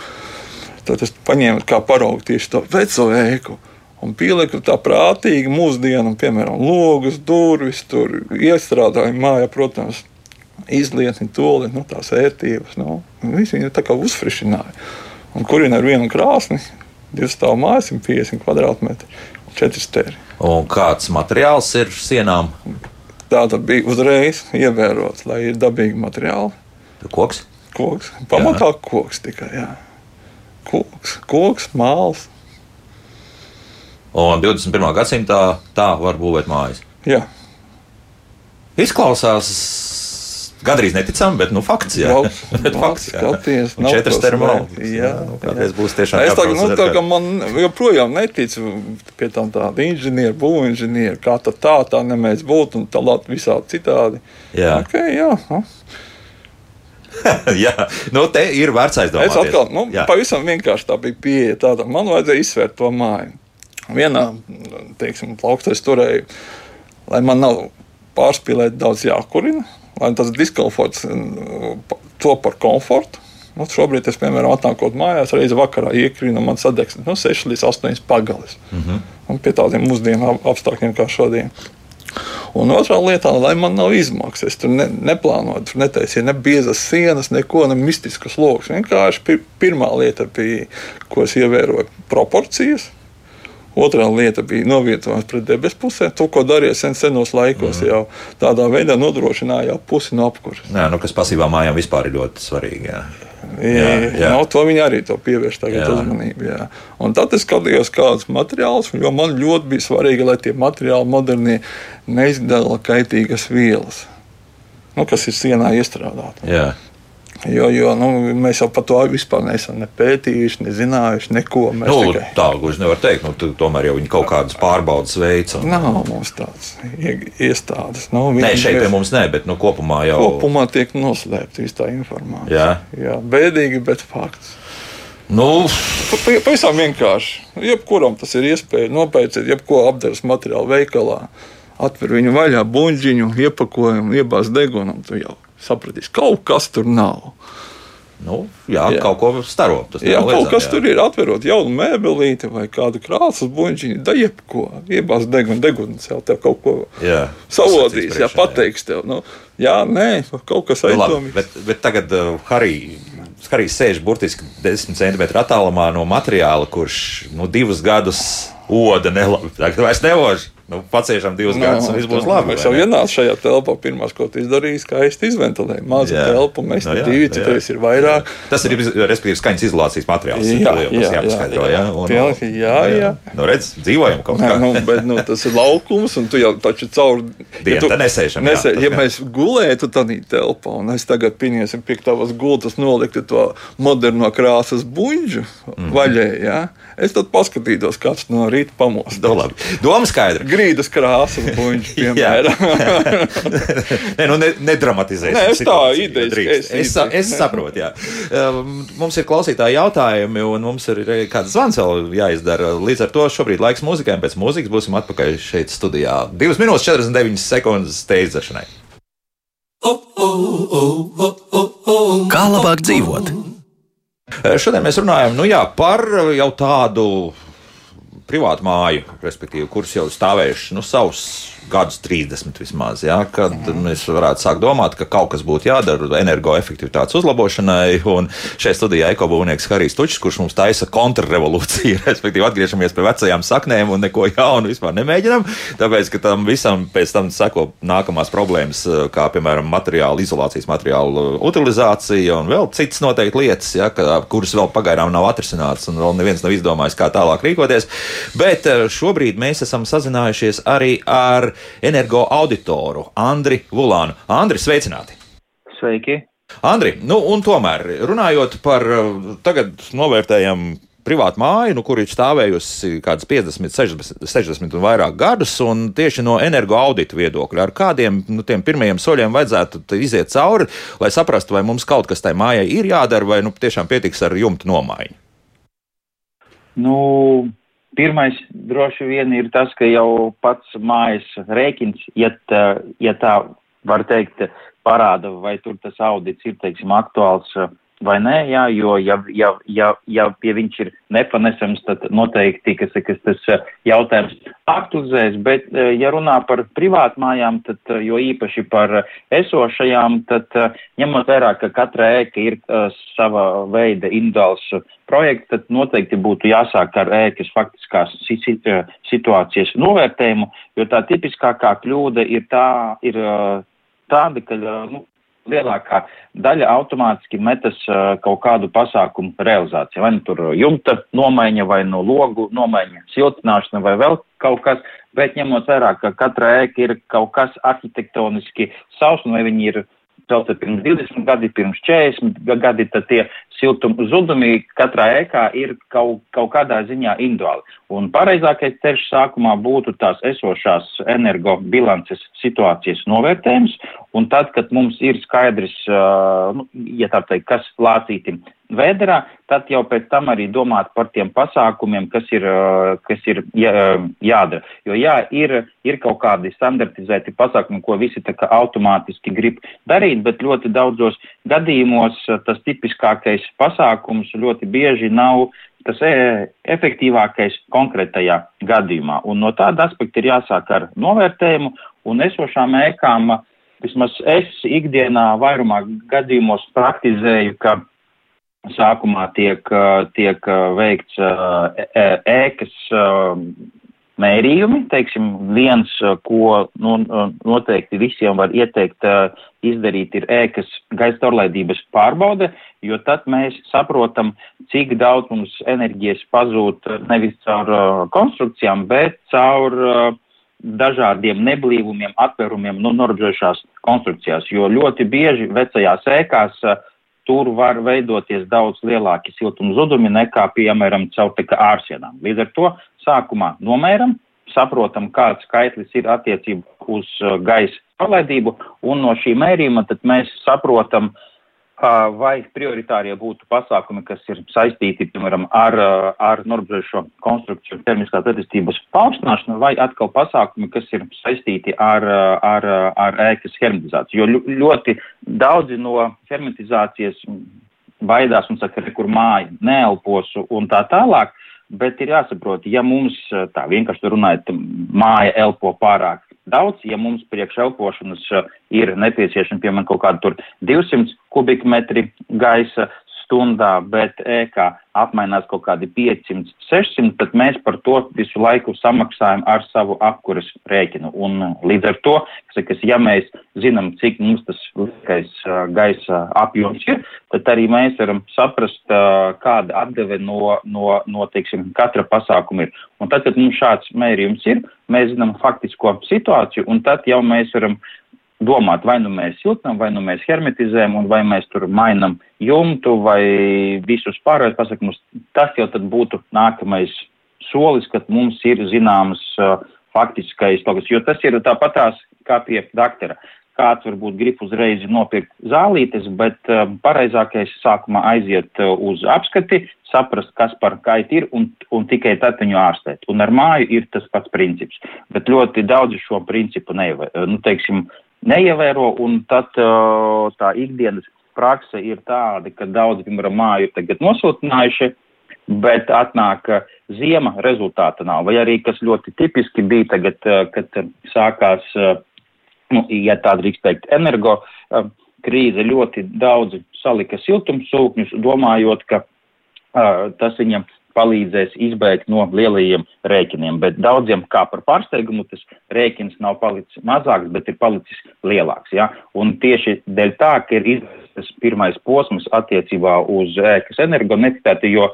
Tad es paņēmu kā paraugu tieši to veco ēku. Un pieliku tā prātīgi mūsdienu, piemēram, logus, durvis, tur iestrādājumu mājā, protams, izlietni, toli, nu, tās ērtības. Nu, Visi viņi tā kā uzfrišināja un kurina ar vienu krāsni, divas stāvu mājas, 150 km2, 4 stēri. Un kāds materiāls ir sienām? Tā tad bija uzreiz ievērots, lai ir dabīgi materiāli. Koks? Koks. Pamatā jā. koks tikai. Jā. Koks, koks, māls. Un 21. gadsimtā tā var būvēt mājas. Jā. Izklausās Gandrīz neticami, bet nu, fakts. Jā, Lauks, bet fakts. Skaties, četras termālas. Jā, nu, kādreiz būs tiešām. Es tagad, nu, tā, man joprojām neticu pie tam tāda inženiera, būvinženiera, kā tā tā, tā nemēdz būt un tā lāt visādi citādi. Jā. Okay, jā. Nu. [LAUGHS] jā, nu te ir vērts aizdomāties. Es atkal, nu, jā. pavisam vienkārši tā bija pieeja tāda. Man vajadzēja izsvērt to māju. Vienā, teiksim, plauktā es turēju, lai man nav pārspīlēt daudz jākurina lai tas diskomforts to par komfortu. Nu, šobrīd es, piemēram, atnākot mājās, reizē vakarā iekrīnu, man sadegs nu, 6 līdz 8 pagalis. Mm -hmm. Un pie tādiem mūsdienu apstākļiem kā šodien. Un otrā lietā, lai man nav izmaksas, es tur ne, neplānoju, tur netaisīju ne biezas sienas, neko, ne mistiskas lokus. Vienkārši pir, pirmā lieta bija, ko es ievēroju, proporcijas. Otrā lieta bija novietojums pret debesu pusē, to, ko darīja sen senos laikos. Mm. Jau tādā veidā nodrošināja jau pusi no apkurses. Jā, nu, kas pasīvām mājām vispār ir ļoti svarīgi. Jā. Jā, jā, jā. No, to viņi arī pievērš uzmanību. Jā. Un tad es skatījos, kādus materiālus, jo man ļoti bija svarīgi, lai tie materiāli modernie neizdala kaitīgas vielas, nu, kas ir sienā iestrādātas. Jo, jo nu, mēs jau par to vispār neesam ne pētījuši, ne zinājuši neko. Mēs nu, tikai... Tā gluži nevar teikt. Nu, tomēr jau viņi kaut kādas pārbaudas veids. Un... Nav mums tādas iestādes. Nu, nē, šeit pie mums nē, bet nu, kopumā jau. Kopumā tiek noslēpta viss tā informācija. Jā. Jā, bēdīgi, bet fakts. Nu, Pavisam vienkārši. Jebkuram tas ir iespēja nopērciet jebko apgādes materiālu veikalā, atver viņu vaļā, buļģiņu, iepakojumu, iebāzt degunu, un tu jau sapratīsi, kaut kas tur nav. Nu, jā, jā, kaut ko staro. Jā, kaut kas jā. tur ir atverot jaunu mēbelīti vai kādu krāsas buļbuļsāģi. Da jebko, iebāzt degunu, deguns jau tev kaut ko jā, savodīs, jā, pateiks tev. Nu, jā, nē, kaut kas aizdomīgs. Nu, bet, bet tagad uh, Harī. Harijs sēž burtiski 10 centimetru attālumā no materiāla, kurš nu, divus gadus oda nelabi. Tagad vairs nevož. Nu, paciešam divus no, gadus, un viss būs labi. Mēs jau ienācām šajā telpā, pirmā, ko tu izdarīji, skaisti izventilēji. Maza jā. telpa, mēs no, jā, divi, citos ir vairāk. Tas ir, respektīvi, skaņas izolācijas materiāls. Jā, jā, jā, jāpaskaidro, jā. Un, Pilnīgi, jā, jā. jā. Nu, redz, dzīvojam kaut kā. nu, bet, nu, tas ir laukums, un tu jau taču caur... Dienu, ja tu, nesēšam, nesē, jā, ja mēs gulētu tādā telpā, un es tagad pieņemsim pie tavas gultas noliktu to moderno krāsas buļģu mm. vaļē, jā, es tad paskatītos, kāds no rīta pamostas. Doma skaidra grīdas krāsas [LAUGHS] buļbuļs, piemēram. Nē, nu, ne, nedramatizēsim. Nē, es tā ideju. Es, es, es saprotu, jā. Um, mums ir klausītāji jautājumi, un mums ir kāds zvans vēl jāizdara. Līdz ar to šobrīd laiks mūzikai, un pēc mūzikas būsim atpakaļ šeit studijā. 2 minūtes 49 sekundes steidzašanai. Kā labāk dzīvot? Šodien mēs runājam nu jā, par jau tādu privātu māju, respektīvi, kuras jau stāvējuši nu, savus gadus 30 vismaz, ja, kad mm. mēs varētu sākt domāt, ka kaut kas būtu jādara energoefektivitātes uzlabošanai. Un šeit studijā ekobūvnieks Harijs Tučs, kurš mums taisa kontrrevolūciju, [LAUGHS] respektīvi atgriežamies pie vecajām saknēm un neko jaunu vispār nemēģinām. Tāpēc, ka tam visam pēc tam seko nākamās problēmas, kā piemēram materiāla izolācijas materiālu utilizācija un vēl citas noteikti lietas, ja, kuras vēl pagaidām nav atrisinātas un vēl neviens nav izdomājis, kā tālāk rīkoties. Bet eh, šobrīd mēs esam sazinājušies arī ar energo auditoru Andri Vulānu. Andri, sveicināti! Sveiki! Andri, nu un tomēr runājot par tagad novērtējam privātu māju, nu, kur ir stāvējusi kaut kādas 50, 60, 60 un vairāk gadus, un tieši no energo audita viedokļa, ar kādiem nu, tiem pirmajiem soļiem vajadzētu iziet cauri, lai saprastu, vai mums kaut kas tai mājai ir jādara, vai nu, tiešām pietiks ar jumtu nomaiņu. Nu, Pirmais droši vien ir tas, ka jau pats mājas rēķins, ja tā, ja tā var teikt, parāda, vai tur tas audits ir, teiksim, aktuāls vai nē, jā, jo ja, ja, ja, ja pie viņš ir nepanesams, tad noteikti, kas, kas tas eh, jautājums aktualizēs, bet eh, ja runā par privātmājām, tad eh, jo īpaši par esošajām, tad ņemot vērā, ka katra ēka ir uh, sava veida individuāls projekts, tad noteikti būtu jāsāk ar ēkas faktiskās situācijas novērtējumu, jo tā tipiskākā kļūda ir tā, ir tāda, ka nu, lielākā daļa automātiski metas kaut kādu pasākumu realizāciju. Vai nu tur jumta nomaiņa, vai no logu nomaiņa, siltināšana, vai vēl kaut kas. Bet ņemot vērā, ka katra ēka ir kaut kas arhitektoniski savs, un vai viņi ir celta pirms 20 gadi, pirms 40 gadi, tad tie siltuma zudumi katrā ēkā ir kaut, kaut kādā ziņā individuāli. Un pareizākais ceļš sākumā būtu tās esošās energobilances situācijas novērtējums, un tad, kad mums ir skaidrs, nu, ja tā teikt, kas lācītim vēderā, tad jau pēc tam arī domāt par tiem pasākumiem, kas ir, kas ir jā, jādara. Jo jā, ir, ir kaut kādi standartizēti pasākumi, ko visi tā kā automātiski grib darīt, bet ļoti daudzos gadījumos tas tipiskākais pasākums ļoti bieži nav tas e efektīvākais konkrētajā gadījumā. Un no tāda aspekta ir jāsāk ar novērtējumu un esošām ēkām. Vismaz es ikdienā vairumā gadījumos praktizēju, ka sākumā tiek, tiek veikts ēkas mērījumi, teiksim, viens, ko nu, noteikti visiem var ieteikt izdarīt, ir ēkas gaisa caurlaidības pārbaude, jo tad mēs saprotam, cik daudz mums enerģijas pazūd nevis caur konstrukcijām, bet caur dažādiem neblīvumiem, atvērumiem no norobežošās konstrukcijās, jo ļoti bieži vecajās ēkās uh, tur var veidoties daudz lielāki siltuma zudumi nekā, piemēram, caur ārsienām. Līdz ar to sākumā nomēram, saprotam, kāds skaitlis ir attiecībā uz uh, gaisa palaidību, un no šī mērījuma tad mēs saprotam, uh, vai prioritārie būtu pasākumi, kas ir saistīti, piemēram, ar, ar norbežošo konstrukciju termiskās attīstības paaugstināšanu, vai atkal pasākumi, kas ir saistīti ar, ar, ar ēkas hermetizāciju. Jo ļoti daudzi no hermetizācijas baidās un saka, kur māja neelpos un tā tālāk, bet ir jāsaprot, ja mums tā vienkārši runājot, māja elpo pārāk daudz, ja mums priekš elpošanas uh, ir nepieciešami, piemēram, kaut kādi tur 200 kubikmetri gaisa stundā, bet ēkā apmainās kaut kādi 500, 600, tad mēs par to visu laiku samaksājam ar savu apkuras rēķinu. Un uh, līdz ar to, kas, ja mēs zinām, cik mums tas liekais uh, gaisa apjoms ir, tad arī mēs varam saprast, kāda atdeve no, no, no teiksim, katra pasākuma ir. Un tad, kad mums šāds mērījums ir, mēs zinām faktisko situāciju, un tad jau mēs varam domāt, vai nu mēs siltinām, vai nu mēs hermetizējam, un vai mēs tur mainam jumtu vai visus pārējos pasakamus. Tas jau tad būtu nākamais solis, kad mums ir zināms uh, faktiskais logus, jo tas ir tāpatās kā pie doktora. Kāds varbūt grib uzreiz nopirkt zālītes, bet uh, pareizākais sākumā aiziet uh, uz apskati, saprast, kas par kaitu ir, un, un tikai tad viņu ārstēt. Un ar māju ir tas pats princips. Bet ļoti daudzi šo principu nevar. Nu, teiksim, neievēro, un tad uh, tā ikdienas prakse ir tāda, ka daudz, piemēram, māju ir tagad nosūtinājuši, bet atnāk ziema, rezultāta nav. Vai arī, kas ļoti tipiski bija tagad, kad sākās, nu, ja tā drīkst teikt, energo krīze, ļoti daudzi salika siltumsūkņus, domājot, ka uh, tas viņam palīdzēs izbēgt no lielajiem rēķiniem. Bet daudziem, kā par pārsteigumu, tas rēķins nav palicis mazāks, bet ir palicis lielāks. Ja? Un tieši dēļ tā, ka ir izvērsts pirmais posms attiecībā uz ēkas energonecitāti, jo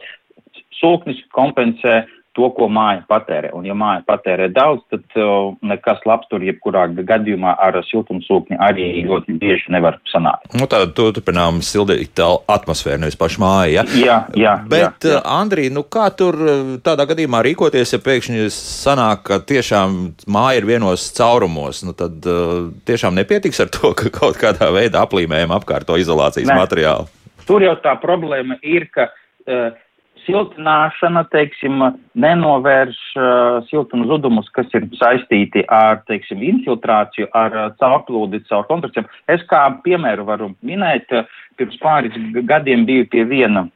sūknis kompensē to, ko māja patērē. Un, ja māja patērē daudz, tad uh, nekas labs tur jebkurā gadījumā ar siltumsūkni arī ļoti bieži nevar sanākt. Nu, tā turpinām sildīt atmosfēru, nevis pašu māju. Ja? Jā, jā. Bet, jā, jā. Andrī, nu kā tur tādā gadījumā rīkoties, ja pēkšņi sanāk, ka tiešām māja ir vienos caurumos, nu tad uh, tiešām nepietiks ar to, ka kaut kādā veidā aplīmējam apkārt to izolācijas ne. materiālu? Tur jau tā problēma ir, ka uh, siltināšana, teiksim, nenovērš uh, siltuma zudumus, kas ir saistīti ar, teiksim, infiltrāciju, ar uh, caurplūdi, caur konstrukcijām. Es kā piemēru varu minēt, uh, pirms pāris gadiem biju pie viena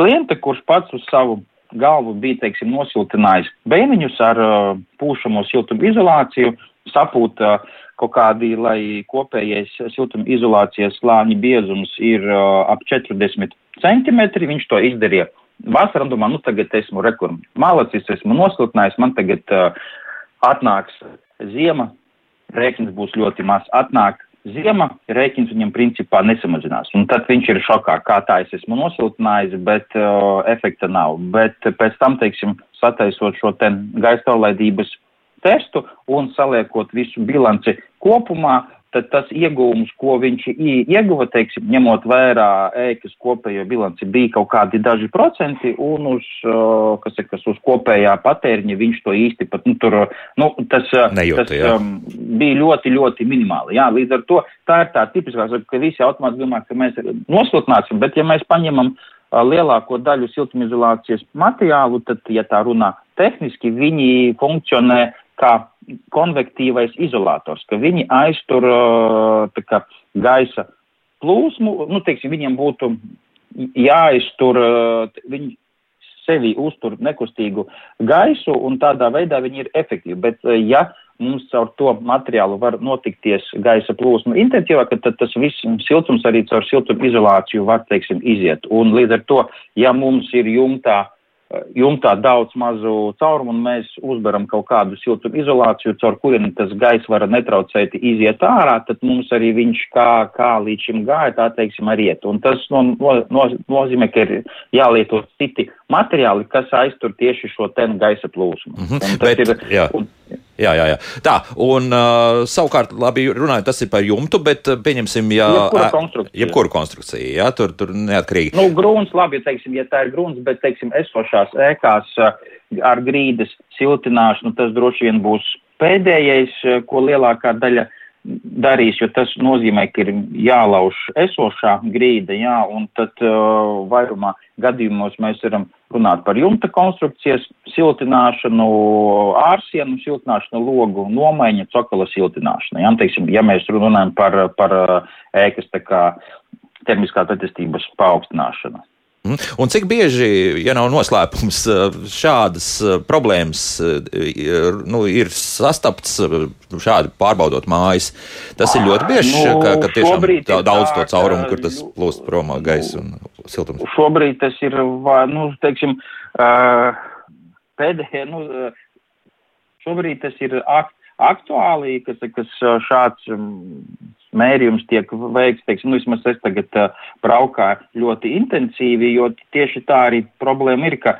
klienta, kurš pats uz savu galvu bija, teiksim, nosiltinājis beiniņus ar uh, pūšamo siltumu izolāciju, sapūta kaut kādi, lai kopējais siltuma izolācijas slāņa biezums ir uh, ap 40 centimetri. Viņš to izdarīja vasarā domā, nu tagad esmu rekur malacis, esmu nosiltinājis, man tagad uh, atnāks ziema, rēķins būs ļoti maz, atnāk ziema, rēķins viņam principā nesamazinās. Un tad viņš ir šokā, kā tā es esmu nosiltinājis, bet uh, efekta nav. Bet pēc tam, teiksim, sataisot šo te gaisa taulaidības testu un saliekot visu bilanci kopumā, tad tas iegūms, ko viņš ieguva, teiksim, ņemot vērā ēkas kopējo bilanci, bija kaut kādi daži procenti, un uz, kas ir, kas uz kopējā patēriņa viņš to īsti pat, nu, tur, nu, tas, Nejūta, tas um, bija ļoti, ļoti minimāli. Jā, līdz ar to tā ir tā tipiskā, ka visi automāti domā, ka mēs noslutnāsim, bet ja mēs paņemam lielāko daļu siltumizolācijas materiālu, tad, ja tā runā tehniski, viņi funkcionē kā konvektīvais izolators, ka viņi aiztur kā, gaisa plūsmu, nu, teiksim, viņiem būtu jāiztur, viņi sevi uztur nekustīgu gaisu, un tādā veidā viņi ir efektīvi. Bet, ja mums caur to materiālu var notikties gaisa plūsma intensīvāk, tad tas viss siltums arī caur siltumu izolāciju var, teiksim, iziet. Un līdz ar to, ja mums ir jumtā jumtā daudz mazu caurumu un mēs uzberam kaut kādu siltumu izolāciju, caur kurieni tas gaiss var netraucēti iziet ārā, tad mums arī viņš kā, kā līdz šim gāja, tā teiksim, arī iet. Un tas no, no, no, nozīmē, ka ir jālieto citi materiāli, kas aiztur tieši šo ten gaisa plūsmu. Mm -hmm. Bet, ir, jā. un, Jā, jā, jā. Tā, un uh, savukārt, labi, runājot, tas ir par jumtu, bet pieņemsim, ja. Jebkura konstrukcija. Jebkura konstrukcija, jā, tur, tur neatkarīgi. Nu, grūns, labi, teiksim, ja tā ir grūns, bet, teiksim, esošās ēkās ar grīdas siltināšanu, tas droši vien būs pēdējais, ko lielākā daļa darīs, jo tas nozīmē, ka ir jālauž esošā grīda, jā, un tad uh, vairumā gadījumos mēs varam runāt par jumta konstrukcijas siltināšanu, ārsienu siltināšanu, logu nomaiņu, cokola siltināšanu. Ja, teiksim, ja mēs runājam par, par ēkas tā kā termiskā attīstības paaugstināšanu. Mhm. Un cik bieži, ja nav noslēpums, šādas problēmas nu, ir sastapts šādi pārbaudot mājas? Tas ir ļoti bieži, nu, ka, ka tiešām daudz to caurumu, kur tas plūst prom gaisa un siltums. Šobrīd tas ir, nu, teiksim, pēdējie, nu, šobrīd tas ir aktuāli, kas, kas šāds mērījums tiek veikts, teiksim, nu, vismaz es tagad uh, braukāju ļoti intensīvi, jo tieši tā arī problēma ir, ka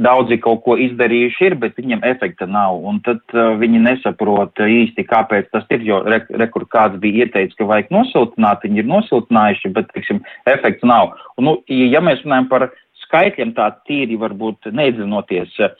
daudzi kaut ko izdarījuši ir, bet viņiem efekta nav, un tad uh, viņi nesaprot īsti, kāpēc tas ir, jo re, rekur kāds bija ieteicis, ka vajag nosiltināt, viņi ir nosiltinājuši, bet, teiksim, efekta nav. Un, nu, ja mēs runājam par skaitļiem tā tīri varbūt neiedzinoties, uh,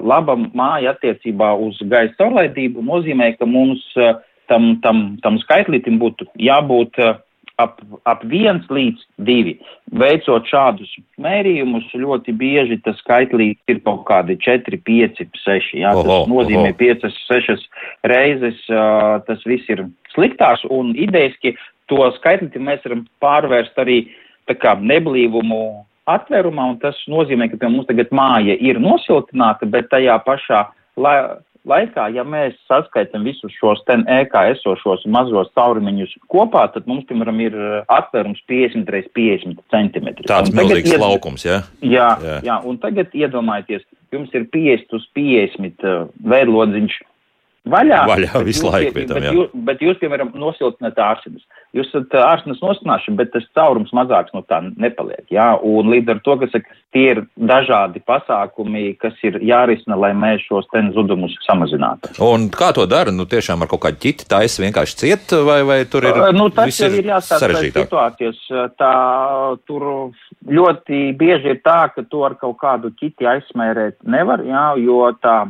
laba māja attiecībā uz gaisa caurlaidību nozīmē, ka mums uh, tam, tam, tam skaitlītim būtu jābūt uh, ap, ap 1 līdz 2. Veicot šādus mērījumus, ļoti bieži tas skaitlīts ir kaut kādi 4, 5, 6. Jā, tas oho, nozīmē oho. 5, 6 reizes. Uh, tas viss ir sliktās un idejaski to skaitlīti mēs varam pārvērst arī tā kā neblīvumu atvērumā, un tas nozīmē, ka pie mums tagad māja ir nosiltināta, bet tajā pašā la, laikā, ja mēs saskaitam visus šos ten EK esošos mazos caurumiņus kopā, tad mums, piemēram, ir atvērums 50 x 50 cm. Tāds milzīgs ied... laukums, ja? Jā, jā, jā, un tagad iedomājieties, jums ir 50 uz 50 uh, veidlodziņš vaļā. Vaļā visu laiku pie tam, jā. Bet, jūs, bet jūs, piemēram, nosiltināt ārsinas. Jūs esat ārsinas nosiltināšana, bet tas caurums mazāks no tā nepaliek, jā. Un līdz ar to, ka saka, tie ir dažādi pasākumi, kas ir jārisina, lai mēs šos ten zudumus samazinātu. Un kā to dara? Nu, tiešām ar kaut kādu ķiti taisa vienkārši ciet, vai, vai tur ir? Nu, tas ir, ir jāstāsta situācijas. Tā, tur ļoti bieži ir tā, ka to ar kaut kādu ķiti aizsmērēt nevar, jā, jo tā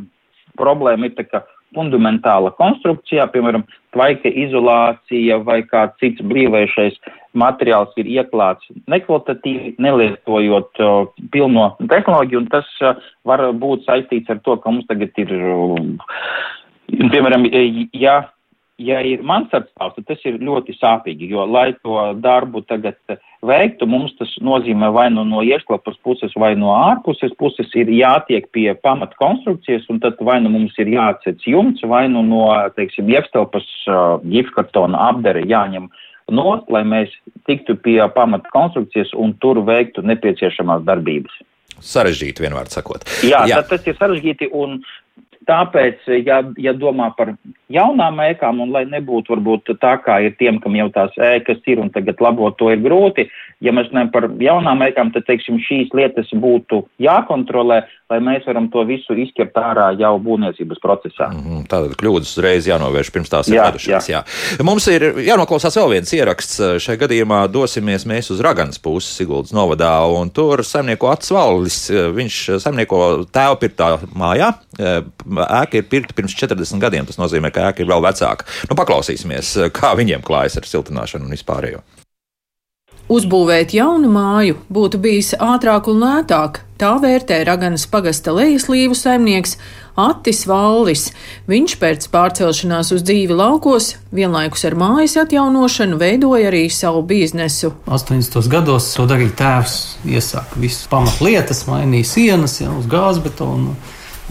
problēma ir tā, ka fundamentāla konstrukcijā, piemēram, tvaika izolācija vai kāds cits blīvējušais materiāls ir ieklāts nekvalitatīvi, nelietojot uh, pilno tehnoloģiju, un tas uh, var būt saistīts ar to, ka mums tagad ir, uh, piemēram, ja ja ir mansardstāvs, tad tas ir ļoti sāpīgi, jo, lai to darbu tagad veiktu, mums tas nozīmē vai nu no iešklapas puses, vai no ārpuses puses ir jātiek pie pamat konstrukcijas, un tad vai nu mums ir jāatsec jumts, vai nu no, teiksim, iepstelpas uh, ģifkartona apdere jāņem no, lai mēs tiktu pie pamat konstrukcijas un tur veiktu nepieciešamās darbības. Sarežģīti, vienmēr sakot. Jā, Jā. tas ir sarežģīti, un Tāpēc, ja, ja domā par jaunām ēkām, un lai nebūtu varbūt tā, kā ir tiem, kam jau tās ēkas ir un tagad labot to ir grūti, ja mēs runājam par jaunām ēkām, tad, teiksim, šīs lietas būtu jākontrolē, lai mēs varam to visu izķert ārā jau būvniecības procesā. Mm -hmm, Tātad kļūdas uzreiz jānovērš pirms tās ir radušās. Jā. Jā. Mums ir jānoklausās vēl viens ieraksts. Šai gadījumā dosimies mēs uz Raganas pusi Siguldas novadā, un tur saimnieko atsvallis, viņš saimnieko tēvpirtā mājā. Ēka ir pirkta pirms 40 gadiem, tas nozīmē, ka ēka ir vēl vecāka. Nu, paklausīsimies, kā viņiem klājas ar siltināšanu un vispārējo. Uzbūvēt jaunu māju būtu bijis ātrāk un lētāk. Tā vērtē Raganas pagasta lejaslīvu saimnieks Attis Vallis. Viņš pēc pārcelšanās uz dzīvi laukos, vienlaikus ar mājas atjaunošanu, veidoja arī savu biznesu. 80. gados to darīja tēvs, iesāka visas pamatlietas, mainīja sienas jau uz gāzbetonu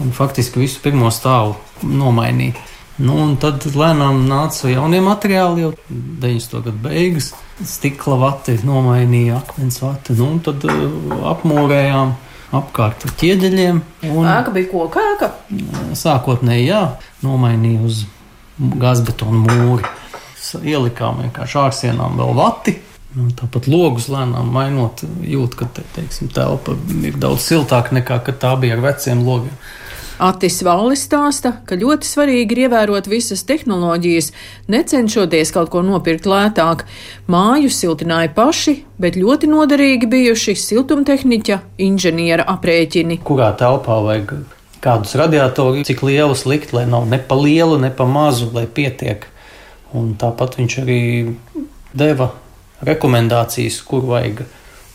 un faktiski visu pirmo stāvu nomainīja. Nu, un tad lēnām nāca jaunie materiāli, jau 90. gada beigas. Stikla vati nomainīja, akmens vati. Nu, tad uh, apmūrējām apkārt ar ķieģeļiem. Un, Ēka bija kokēka. sākotnēji, jā, nomainīja uz gazbetonu mūri. Ielikām vienkārši ārsienām vēl vati. Nu, tāpat logus lēnām mainot, jūt, ka te, teiksim, telpa ir daudz siltāka nekā tā bija ar veciem logiem. Atis Vallis stāsta, ka ļoti svarīgi ir ievērot visas tehnoloģijas, necenšoties kaut ko nopirkt lētāk. Māju siltināja paši, bet ļoti noderīgi bijuši siltumtehniķa inženiera aprēķini. kurā telpā vajag kādus radiatorus, cik lielus likt, lai nav ne pa lielu, ne pa mazu, lai pietiek. Un tāpat viņš arī deva rekomendācijas, kur vajag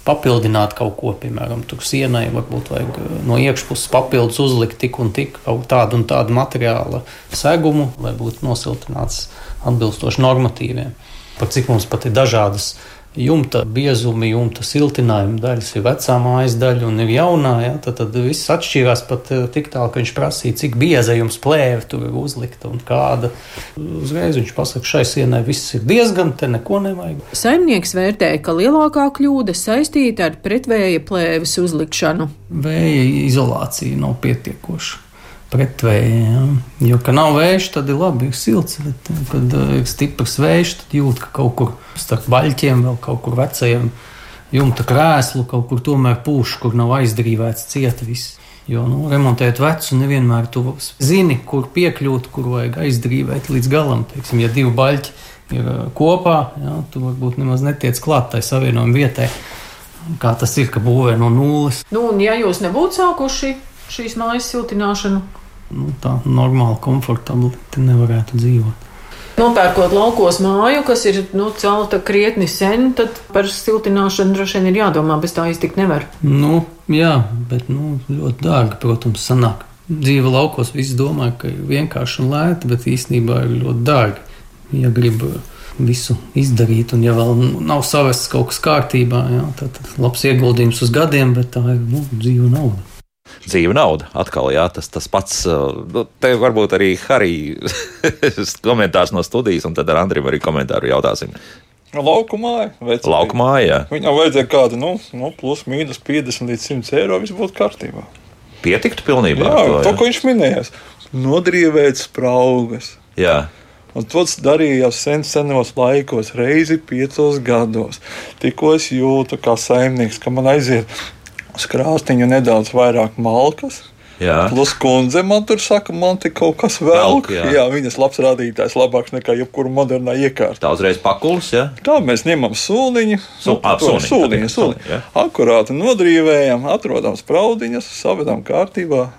papildināt kaut ko, piemēram, tur sienai, varbūt vajag eh, no iekšpuses papildus uzlikt tik un tik kaut tādu un tādu materiāla segumu, lai būtu nosiltināts atbilstoši normatīviem. Par cik mums pat ir dažādas jumta biezumi, jumta siltinājuma daļas, ir vecā mājas daļa un ir jaunā. Ja? Tad, tad viss atšķīrās pat eh, tik tālu, ka viņš prasīja, cik bieza jums plēve tur ir uzlikta un kāda. Uzreiz viņš pasaka, šai sienai viss ir diezgan, te neko nevajag. Saimnieks vērtēja, ka lielākā kļūda saistīta ar pretvēja plēves uzlikšanu. Vēja izolācija nav pietiekoša. Pretvēja, ja? jo, kad nav vējš, tad ir labi, ir silts. Bet, kad eh, ir stiprs vējš, tad jūt, ka kaut kur starp baļķiem, vēl kaut kur vecajiem jumta krēslu, kaut kur tomēr pūš, kur nav aizdrīvēts cieta viss. Jo, nu, remontēt vecu, nevienmēr tu zini, kur piekļūt, kur vajag aizdrīvēt līdz galam. Teiksim, ja divi baļķi ir eh, kopā, ja, tu varbūt nemaz netiec klāt tai savienojuma vietai. Kā tas ir, ka būvē no nulles. Nu, un ja jūs nebūtu sākuši šīs mājas siltināšanu, nu, tā normāli, komfortabli nevarētu dzīvot. Nopērkot laukos māju, kas ir nu, celta krietni sen, tad par siltināšanu droši vien ir jādomā, bez tā iztikt nevar. Nu, jā, bet nu, ļoti dārgi, protams, sanāk. Dzīve laukos visi domā, ka ir vienkārši un lēti, bet īstenībā ir ļoti dārgi. Ja grib visu izdarīt, un ja vēl nav savests kaut kas kārtībā, jā, tad labs ieguldījums uz gadiem, bet tā ir nu, dzīva nauda. Dzīve nauda. Atkal, jā, tas, tas pats. Nu, te varbūt arī Harijs [LAUGHS] komentārs no studijas, un tad ar Andriju arī komentāru jautāsim. Laukumā, vecā. Laukumā, jā. Viņam vajadzēja kādu, nu, nu plus mīnus 50 līdz 100 eiro, viss būtu kārtībā. Pietiktu pilnībā. Jā, to, to, ko viņš minēja. Nodrievēt spraugas. jā. Un to darīja jau sen, senos laikos, reizi piecos gados. Tikko es jūtu, kā saimnieks, ka man aiziet uz krāstiņu nedaudz vairāk malkas. jā. Plus kundze man tur saka, man te kaut kas. Velk, jā. jā. viņas labs rādītājs, labāks nekā jebkura modernā iekārta. Tā uzreiz pakuls, jā. Tā mēs ņemam sūniņu, ā, to sūniņu, sūniņu, sūniņu. Akurāti nodrīvējam, atrodam spraudiņas, savedam kārtībā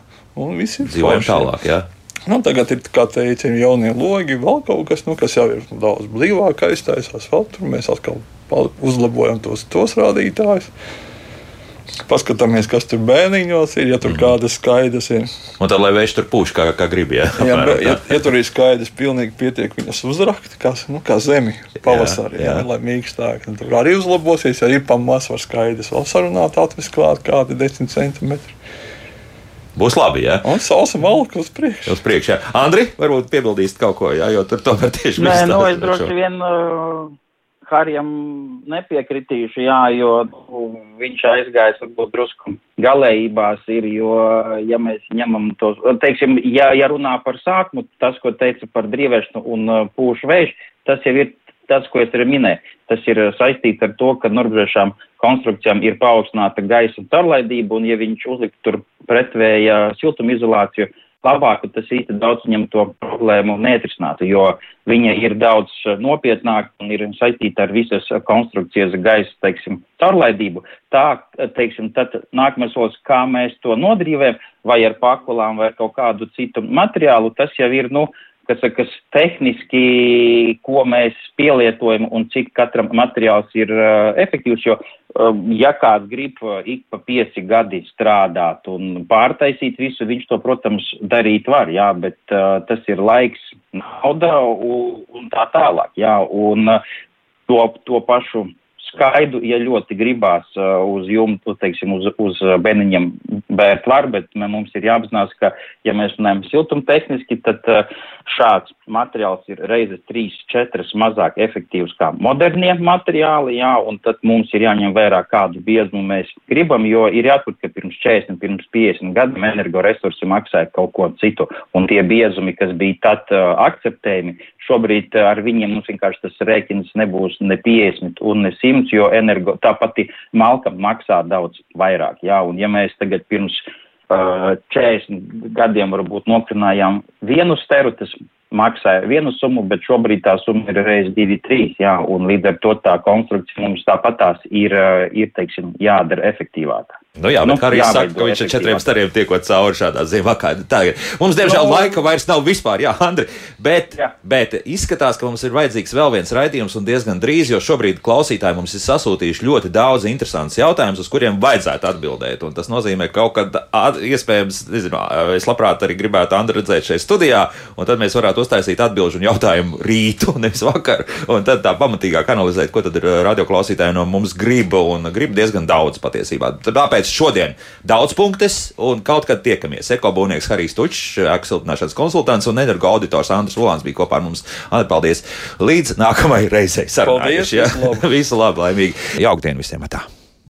un viss ir Dzīvojam tālāk, jā. Nu, tagad ir, kā teica, jaunie logi, vēl kaut kas, nu, kas jau ir daudz blīvāk aiztaisās. Vēl tur mēs atkal uzlabojam tos, tos rādītājus. Paskatāmies, kas tur bērniņos ir, ja tur mm. kādas skaidrs ir. Un tad, lai vējš tur pūš, kā, kā grib, jā. Ja, Apmēram ja, ja tur ir skaidrs, pilnīgi pietiek viņas uzrakt, kā, nu, kā zemi pavasarī, Jā, jā, jā. lai mīkstāk. Tur arī uzlabosies, ja ir pamats var skaidrs, vēl sarunāt, atvest klāt kādi 10 centimetri. Būs labi, jā. Un sausa malka uz priekšu. Uz priekšu, jā. Andri, varbūt piebildīsit kaut ko, jā, jo tur tomēr tieši Nē, viss nu, es droši vien uh, Harijam nepiekritīšu, jā, jo nu, viņš aizgājis varbūt drusku galējībās ir, jo, ja mēs ņemam tos, teiksim, ja, ja runā par sākumu, tas, ko teica par drīvešanu un uh, pūšu vēju, tas jau ir tas, ko es arī minēju. Tas ir uh, saistīts ar to, ka norbrēšām konstrukcijām ir paaugstināta gaisa caurlaidība, un ja viņš uzliktu tur pretvēja siltumizolāciju, labāk, ka tas īsti daudz viņam to problēmu neatrisinātu, jo viņa ir daudz uh, nopietnāka un ir saistīta ar visas konstrukcijas gaisa, teiksim, caurlaidību. Tā, teiksim, tad nākamais solis, kā mēs to nodrīvējam, vai ar pakulām, vai ar kaut kādu citu materiālu, tas jau ir, nu, kas, kas tehniski, ko mēs pielietojam un cik katram materiāls ir uh, efektīvs, jo uh, ja kāds grib uh, ik pa pieci gadi strādāt un pārtaisīt visu, viņš to, protams, darīt var, jā, bet uh, tas ir laiks, nauda un, un tā tālāk, jā, un uh, to, to pašu skaidu, ja ļoti gribās uz jumtu, teiksim, uz, uz beniņiem bērt var, bet mums ir jāapzinās, ka, ja mēs runājam siltumtehniski, tad šāds materiāls ir reizes 3-4 mazāk efektīvs kā modernie materiāli, jā, un tad mums ir jāņem vērā, kādu biezumu mēs gribam, jo ir jāatbūt, ka pirms 40, pirms 50 gadiem energoresursi maksāja kaut ko citu, un tie biezumi, kas bija tad uh, akceptējami, Šobrīd ar viņiem mums vienkārši tas rēķins nebūs ne 50 un ne 100, jo energo tā pati malka maksā daudz vairāk. Jā, un ja mēs tagad pirms uh, eh, 40 gadiem varbūt nokrinājām vienu steru, tas maksāja vienu summu, bet šobrīd tā summa ir reiz divi, trīs, jā, un līdz ar to tā konstrukcija mums tāpat tās ir, ir, teiksim, jādara efektīvāk. Nu jā, nu, Harijs saka, ka viņš ar četriem stariem tiekot cauri šādā kā tagad. Mums, diemžēl, no, laika vairs nav vispār, jā, Andri, bet, jā. bet izskatās, ka mums ir vajadzīgs vēl viens raidījums un diezgan drīz, jo šobrīd klausītāji mums ir sasūtījuši ļoti daudz interesantus jautājumus, uz kuriem vajadzētu atbildēt. Un tas nozīmē, ka kaut kad at, iespējams, nezinu, es labprāt arī gribētu Andri redzēt šeit studijā, un tad mēs varētu uztaisīt atbilžu un jautājumu rītu, [LAUGHS] nevis vakar, un tad tā pamatīgāk analizēt, ko tad ir radioklausītāji no mums grib, un grib diezgan daudz patiesībā. Tāpēc Tāpēc šodien daudz punktus un kaut kad tiekamies. Ekobūnieks Harijs Tučs, ēku siltināšanas konsultants un energo auditors Andris Volāns bija kopā ar mums. Andri, paldies! Līdz nākamajai reizei sarunājuši. Ja? [LAUGHS] Visu labu, laimīgi! Jaukdien visiem! Tā.